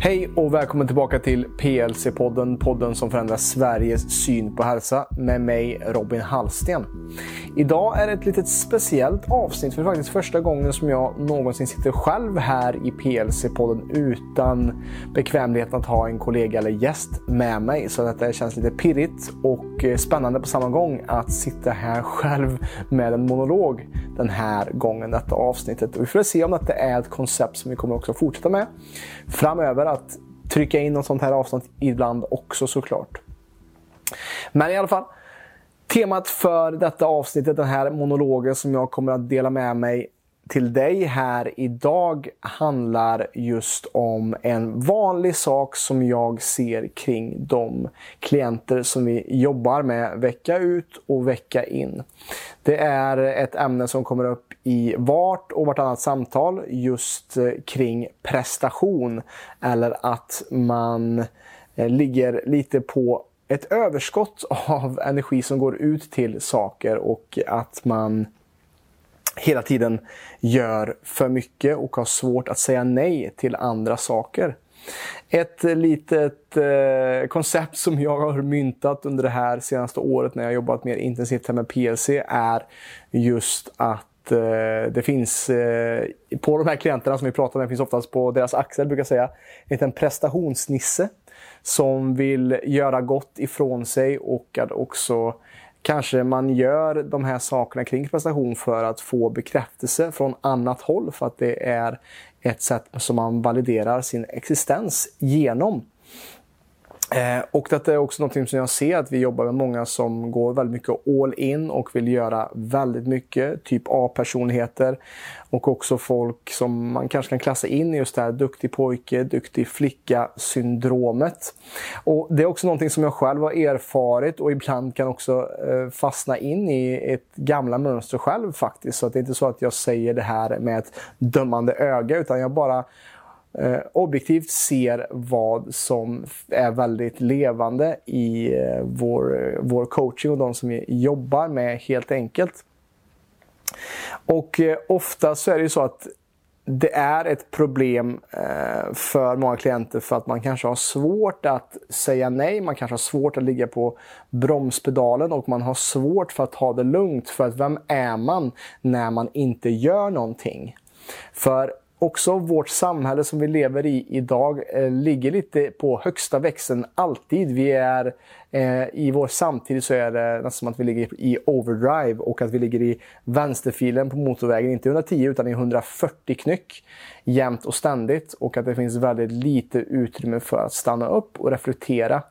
Hej och välkommen tillbaka till PLC-podden, podden som förändrar Sveriges syn på hälsa med mig Robin Hallsten. Idag är det ett litet speciellt avsnitt för det är faktiskt första gången som jag någonsin sitter själv här i PLC-podden utan bekvämligheten att ha en kollega eller gäst med mig. Så detta känns lite pirrigt och eh, spännande på samma gång att sitta här själv med en monolog den här gången, detta avsnittet. Och vi får se om detta är ett koncept som vi kommer också fortsätta med framöver att trycka in något sånt här avsnitt ibland också såklart. Men i alla fall, temat för detta avsnittet, den här monologen som jag kommer att dela med mig till dig här idag handlar just om en vanlig sak som jag ser kring de klienter som vi jobbar med vecka ut och vecka in. Det är ett ämne som kommer upp i vart och vartannat samtal just eh, kring prestation. Eller att man eh, ligger lite på ett överskott av energi som går ut till saker och att man hela tiden gör för mycket och har svårt att säga nej till andra saker. Ett litet eh, koncept som jag har myntat under det här senaste året när jag jobbat mer intensivt här med PLC är just att eh, det finns eh, på de här klienterna som vi pratar med, finns oftast på deras axel brukar jag säga, en liten prestationsnisse som vill göra gott ifrån sig och att också Kanske man gör de här sakerna kring prestation för att få bekräftelse från annat håll för att det är ett sätt som man validerar sin existens genom. Eh, och detta är också något som jag ser att vi jobbar med många som går väldigt mycket all in och vill göra väldigt mycket. Typ A-personligheter. Och också folk som man kanske kan klassa in i just det här duktig pojke, duktig flicka syndromet. Och Det är också någonting som jag själv har erfarit och ibland kan också eh, fastna in i ett gamla mönster själv faktiskt. Så det är inte så att jag säger det här med ett dömande öga utan jag bara eh, objektivt ser vad som är väldigt levande i eh, vår, eh, vår coaching och de som vi jobbar med helt enkelt. Och eh, ofta så är det ju så att det är ett problem eh, för många klienter för att man kanske har svårt att säga nej, man kanske har svårt att ligga på bromspedalen och man har svårt för att ta det lugnt. För att vem är man när man inte gör någonting? För också vårt samhälle som vi lever i idag eh, ligger lite på högsta växeln alltid. Vi är eh, i vår samtid så är det nästan som att vi ligger i overdrive och att vi ligger i vänsterfilen på motorvägen, inte 110 utan i 140 knyck jämt och ständigt och att det finns väldigt lite utrymme för att stanna upp och reflektera.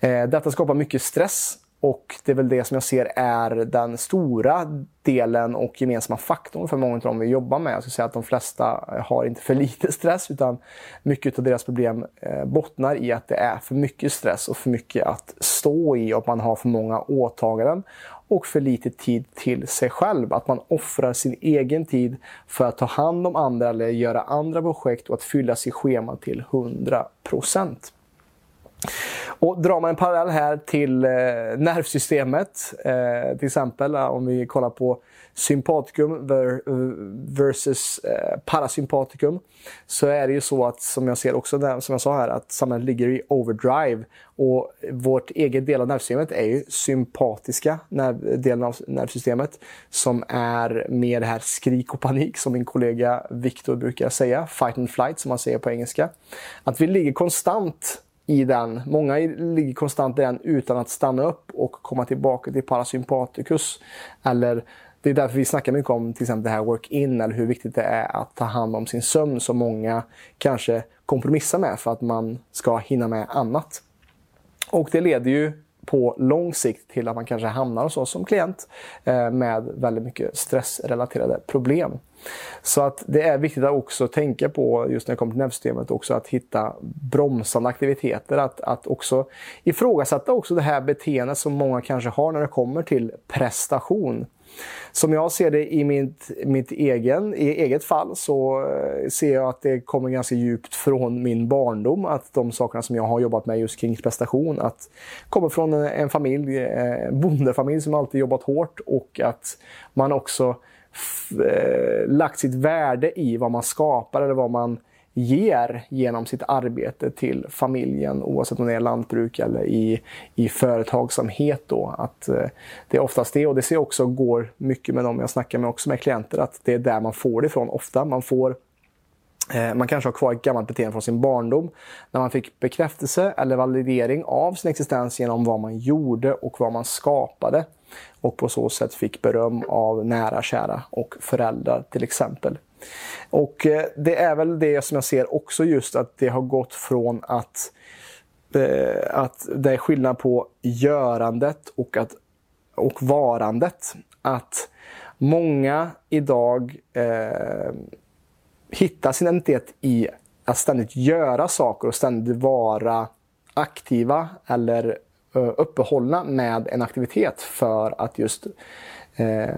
Eh, detta skapar mycket stress och det är väl det som jag ser är den stora delen och gemensamma faktorn för många av dem vi jobbar med. Jag skulle säga att de flesta har inte för lite stress utan mycket av deras problem eh, bottnar i att det är för mycket stress och för mycket att stå i och att man har för många åtaganden och för lite tid till sig själv. Att man offrar sin egen tid för att ta hand om andra eller göra andra projekt och att fylla sitt schema till 100 procent. Och drar man en parallell här till eh, nervsystemet, eh, till exempel eh, om vi kollar på sympatikum ver, versus eh, parasympatikum, så är det ju så att, som jag ser också, där, som jag sa här, att samhället ligger i overdrive. Och vårt eget del av nervsystemet är ju sympatiska nerv, delen av nervsystemet, som är mer det här skrik och panik, som min kollega Viktor brukar säga, fight and flight som man säger på engelska. Att vi ligger konstant i den. Många ligger konstant i den utan att stanna upp och komma tillbaka till parasympaticus. Eller det är därför vi snackar mycket om till exempel det här work-in eller hur viktigt det är att ta hand om sin sömn som många kanske kompromissar med för att man ska hinna med annat. Och det leder ju på lång sikt till att man kanske hamnar hos oss som klient eh, med väldigt mycket stressrelaterade problem. Så att det är viktigt att också tänka på, just när det kommer till nervsystemet, också att hitta bromsande aktiviteter. Att, att också ifrågasätta också det här beteendet som många kanske har när det kommer till prestation. Som jag ser det i mitt, mitt egen, i eget fall så eh, ser jag att det kommer ganska djupt från min barndom. Att de sakerna som jag har jobbat med just kring prestation, att kommer från en familj, en eh, bondefamilj som alltid jobbat hårt och att man också eh, lagt sitt värde i vad man skapar eller vad man ger genom sitt arbete till familjen oavsett om det är lantbruk eller i, i företagsamhet. Då. Att, eh, det är oftast det och det ser jag också går mycket med dem jag snackar med också med klienter att det är där man får det ifrån ofta. Man får Eh, man kanske har kvar ett gammalt beteende från sin barndom när man fick bekräftelse eller validering av sin existens genom vad man gjorde och vad man skapade. Och på så sätt fick beröm av nära, kära och föräldrar till exempel. Och eh, det är väl det som jag ser också just att det har gått från att, eh, att det är skillnad på görandet och, att, och varandet. Att många idag eh, hitta sin identitet i att ständigt göra saker och ständigt vara aktiva eller eh, uppehållna med en aktivitet för att just eh,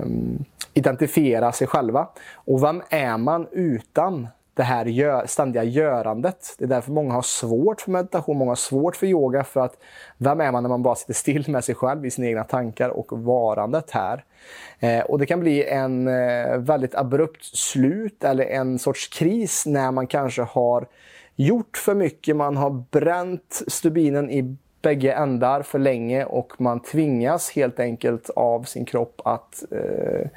identifiera sig själva. Och vem är man utan det här gör, ständiga görandet. Det är därför många har svårt för meditation, många har svårt för yoga. För att vem är man när man bara sitter still med sig själv i sina egna tankar och varandet här? Eh, och det kan bli en eh, väldigt abrupt slut eller en sorts kris när man kanske har gjort för mycket, man har bränt stubinen i bägge ändar för länge och man tvingas helt enkelt av sin kropp att eh,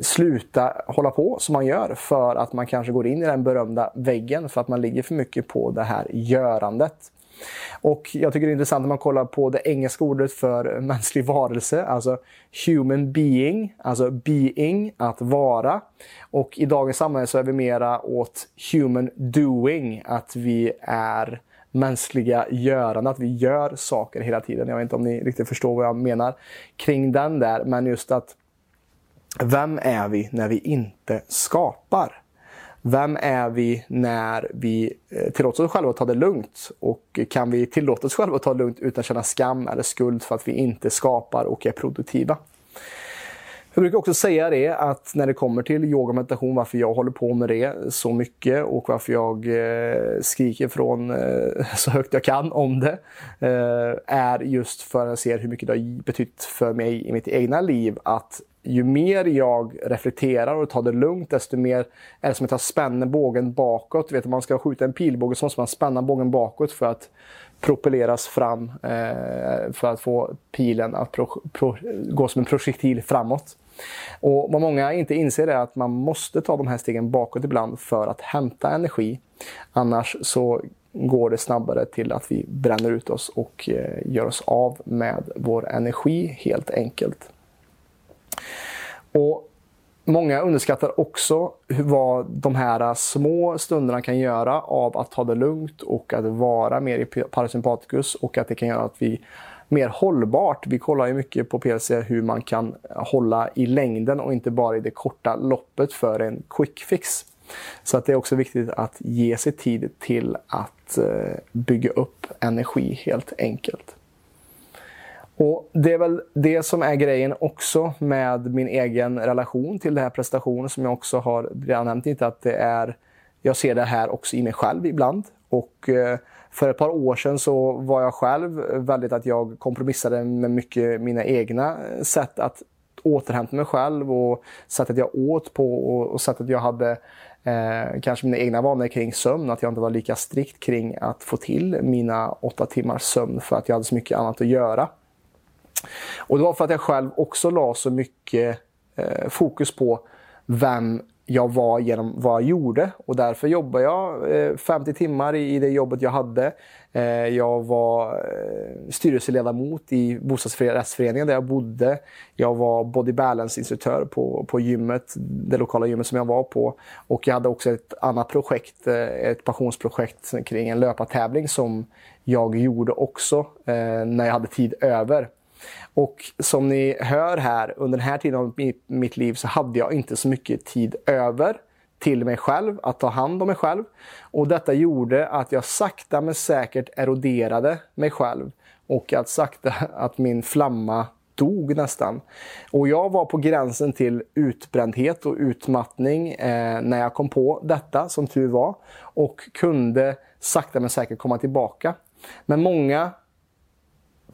sluta hålla på som man gör för att man kanske går in i den berömda väggen för att man ligger för mycket på det här görandet. Och jag tycker det är intressant när man kollar på det engelska ordet för mänsklig varelse, alltså human being, alltså being, att vara. Och i dagens samhälle så är vi mera åt human doing, att vi är mänskliga görande, att vi gör saker hela tiden. Jag vet inte om ni riktigt förstår vad jag menar kring den där, men just att vem är vi när vi inte skapar? Vem är vi när vi eh, tillåter oss själva att ta det lugnt? Och kan vi tillåta oss själva att ta det lugnt utan att känna skam eller skuld för att vi inte skapar och är produktiva? Jag brukar också säga det att när det kommer till yoga och meditation, varför jag håller på med det så mycket och varför jag eh, skriker från eh, så högt jag kan om det, är just för att jag ser hur mycket det har betytt för mig i mitt egna liv att ju mer jag reflekterar och tar det lugnt, desto mer är det som att jag spänner bågen bakåt. vet, om man ska skjuta en pilbåge så måste man spänna bågen bakåt för att propelleras fram, eh, för att få pilen att pro, pro, gå som en projektil framåt. Och vad många inte inser är att man måste ta de här stegen bakåt ibland för att hämta energi. Annars så går det snabbare till att vi bränner ut oss och eh, gör oss av med vår energi helt enkelt. Och Många underskattar också vad de här små stunderna kan göra av att ta det lugnt och att vara mer i parasympaticus och att det kan göra att vi mer hållbart. Vi kollar ju mycket på PLC hur man kan hålla i längden och inte bara i det korta loppet för en quick fix. Så att det är också viktigt att ge sig tid till att eh, bygga upp energi helt enkelt. Och Det är väl det som är grejen också med min egen relation till den här prestationen som jag också har redan nämnt inte att det är jag ser det här också i mig själv ibland. Och eh, för ett par år sedan så var jag själv väldigt att jag kompromissade med mycket mina egna sätt att återhämta mig själv och sättet jag åt på och, sättet jag hade eh, kanske mina egna vanor kring sömn. Att jag inte var lika strikt kring att få till mina åtta timmars sömn för att jag hade så mycket annat att göra. Och det var för att jag själv också la så mycket eh, fokus på vem jag var genom vad jag gjorde och därför jobbade jag eh, 50 timmar i, i det jobbet jag hade. Eh, jag var eh, styrelseledamot i bostadsrättsföreningen där jag bodde. Jag var body balance-instruktör på, på gymmet, det lokala gymmet som jag var på. Och jag hade också ett annat projekt, eh, ett passionsprojekt kring en löpartävling som jag gjorde också eh, när jag hade tid över. Och som ni hör här, under den här tiden av mitt liv så hade jag inte så mycket tid över till mig själv, att ta hand om mig själv. Och detta gjorde att jag sakta men säkert eroderade mig själv och att sakta att min flamma dog nästan. Och jag var på gränsen till utbrändhet och utmattning eh, när jag kom på detta, som tur var. Och kunde sakta men säkert komma tillbaka. Men många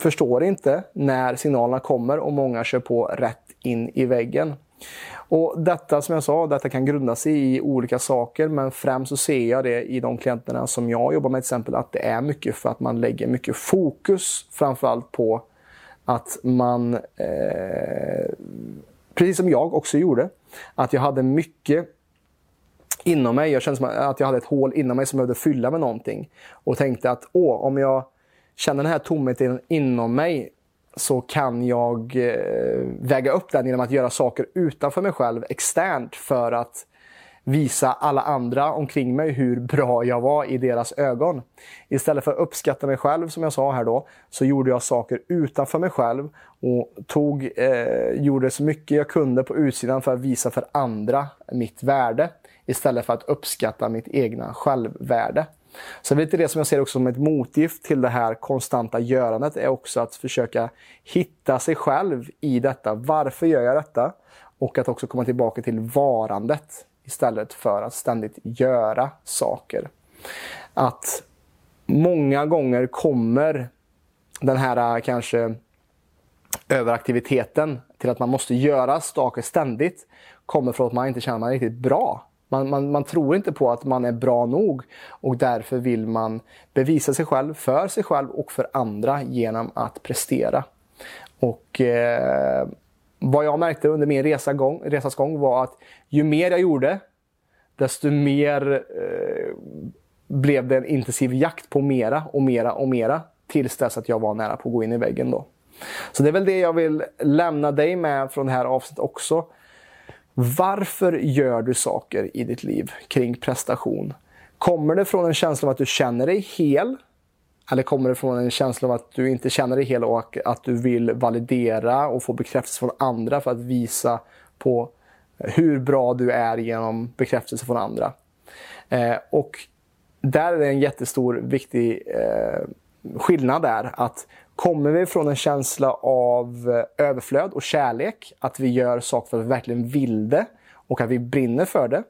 förstår inte när signalerna kommer och många kör på rätt in i väggen. Och detta som jag sa, detta kan grunda sig i olika saker men främst så ser jag det i de klienterna som jag jobbar med till exempel att det är mycket för att man lägger mycket fokus framförallt på att man, eh, precis som jag också gjorde, att jag hade mycket inom mig. Jag kände som att jag hade ett hål inom mig som jag behövde fylla med någonting. Och tänkte att åh, om jag känner den här tomheten inom mig så kan jag eh, väga upp den genom att göra saker utanför mig själv, externt, för att visa alla andra omkring mig hur bra jag var i deras ögon. Istället för att uppskatta mig själv, som jag sa här då, så gjorde jag saker utanför mig själv och tog, eh, gjorde så mycket jag kunde på utsidan för att visa för andra mitt värde istället för att uppskatta mitt egna självvärde. Så lite det som jag ser också som ett motgift till det här konstanta görandet är också att försöka hitta sig själv i detta. Varför gör jag detta? Och att också komma tillbaka till varandet istället för att ständigt göra saker. Att många gånger kommer den här eh, kanske överaktiviteten till att man måste göra saker ständigt kommer från att man inte känner att man är riktigt bra man, man, man, tror inte på att man är bra nog och därför vill man bevisa sig själv för sig själv och för andra genom att prestera. Och eh, Vad jag märkte under min resa gång, resas gång var att ju mer jag gjorde, desto mer eh, blev det en intensiv jakt på mera och mera och mera tills dess att jag var nära på att gå in i väggen. Då. Så det är väl det jag vill lämna dig med från det här avsnittet också. Varför gör du saker i ditt liv kring prestation? Kommer det från en känsla av att du känner dig hel? Eller kommer det från en känsla av att du inte känner dig hel och att du vill validera och få bekräftelse från andra för att visa på hur bra du är genom bekräftelse från andra? Eh, och där är det en jättestor viktig eh, skillnad där. Att Kommer vi från en känsla av eh, överflöd och kärlek, att vi gör saker för att vi verkligen vill det och att vi brinner för det?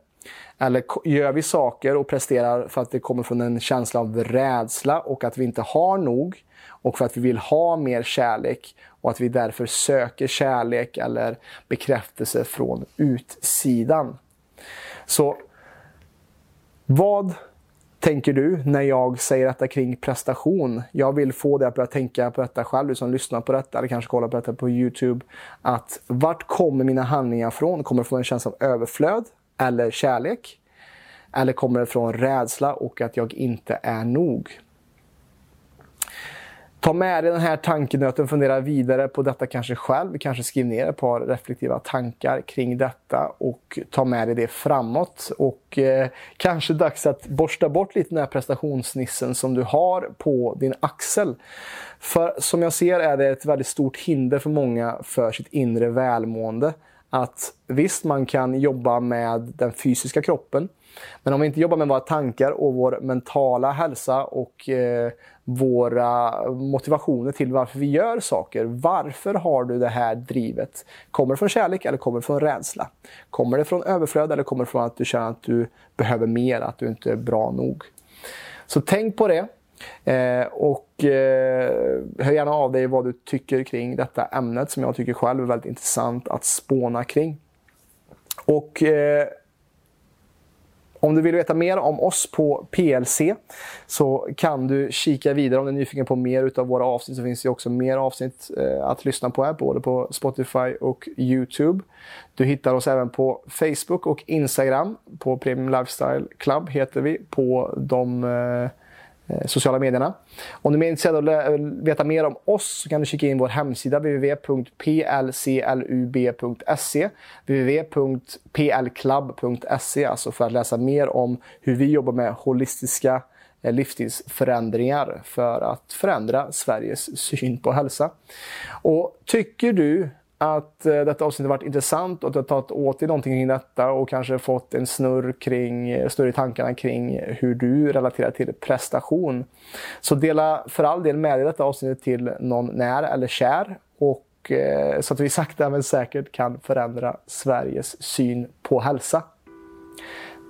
Eller gör vi saker och presterar för att det kommer från en känsla av rädsla och att vi inte har nog och för att vi vill ha mer kärlek och att vi därför söker kärlek eller bekräftelse från utsidan. Så vad tänker du när jag säger detta kring prestation? Jag vill få dig att börja tänka på detta själv, du som lyssnar på detta eller kanske kollar på detta på Youtube. Att vart kommer mina handlingar från? Kommer det från en känsla av överflöd eller kärlek? Eller kommer det från rädsla och att jag inte är nog? Ta med dig den här tankenöten, fundera vidare på detta kanske själv. Kanske skriv ner ett par reflektiva tankar kring detta och ta med dig det framåt. Och eh, kanske dags att borsta bort lite den här prestationsnissen som du har på din axel. För som jag ser är det ett väldigt stort hinder för många för sitt inre välmående. Att visst, man kan jobba med den fysiska kroppen, men om vi inte jobbar med våra tankar och vår mentala hälsa och eh, våra motivationer till varför vi gör saker. Varför har du det här drivet? Kommer det från kärlek eller kommer det från rädsla? Kommer det från överflöd eller kommer det från att du känner att du behöver mer, att du inte är bra nog? Så tänk på det. Eh, och eh, hör gärna av dig vad du tycker kring detta ämnet som jag tycker själv är väldigt intressant att spåna kring. Och eh, om du vill veta mer om oss på PLC så kan du kika vidare om du är nyfiken på mer av våra avsnitt så finns det också mer avsnitt eh, att lyssna på här, både på Spotify och Youtube. Du hittar oss även på Facebook och Instagram. På Premium Lifestyle Club heter vi på de Eh, Eh, sociala medierna. Om du är intresserad av att veta mer om oss så kan du kika in vår hemsida www.plclub.se www.plclub.se alltså för att läsa mer om hur vi jobbar med holistiska eh, livsstilsförändringar för att förändra Sveriges syn på hälsa. Och tycker du att eh, detta avsnitt har varit intressant och att du har tagit åt dig någonting kring detta och kanske fått en snurr kring, eh, snurr i tankarna kring hur du relaterar till prestation. Så dela för all del med dig detta avsnitt till någon när eller kär och eh, så att vi sakta men säkert kan förändra Sveriges syn på hälsa.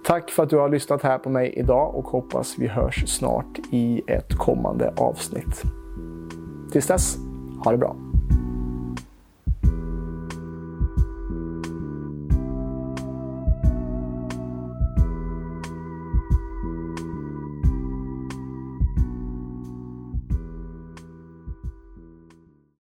Tack för att du har lyssnat här på mig idag och hoppas vi hörs snart i ett kommande avsnitt. Tills dess, ha det bra!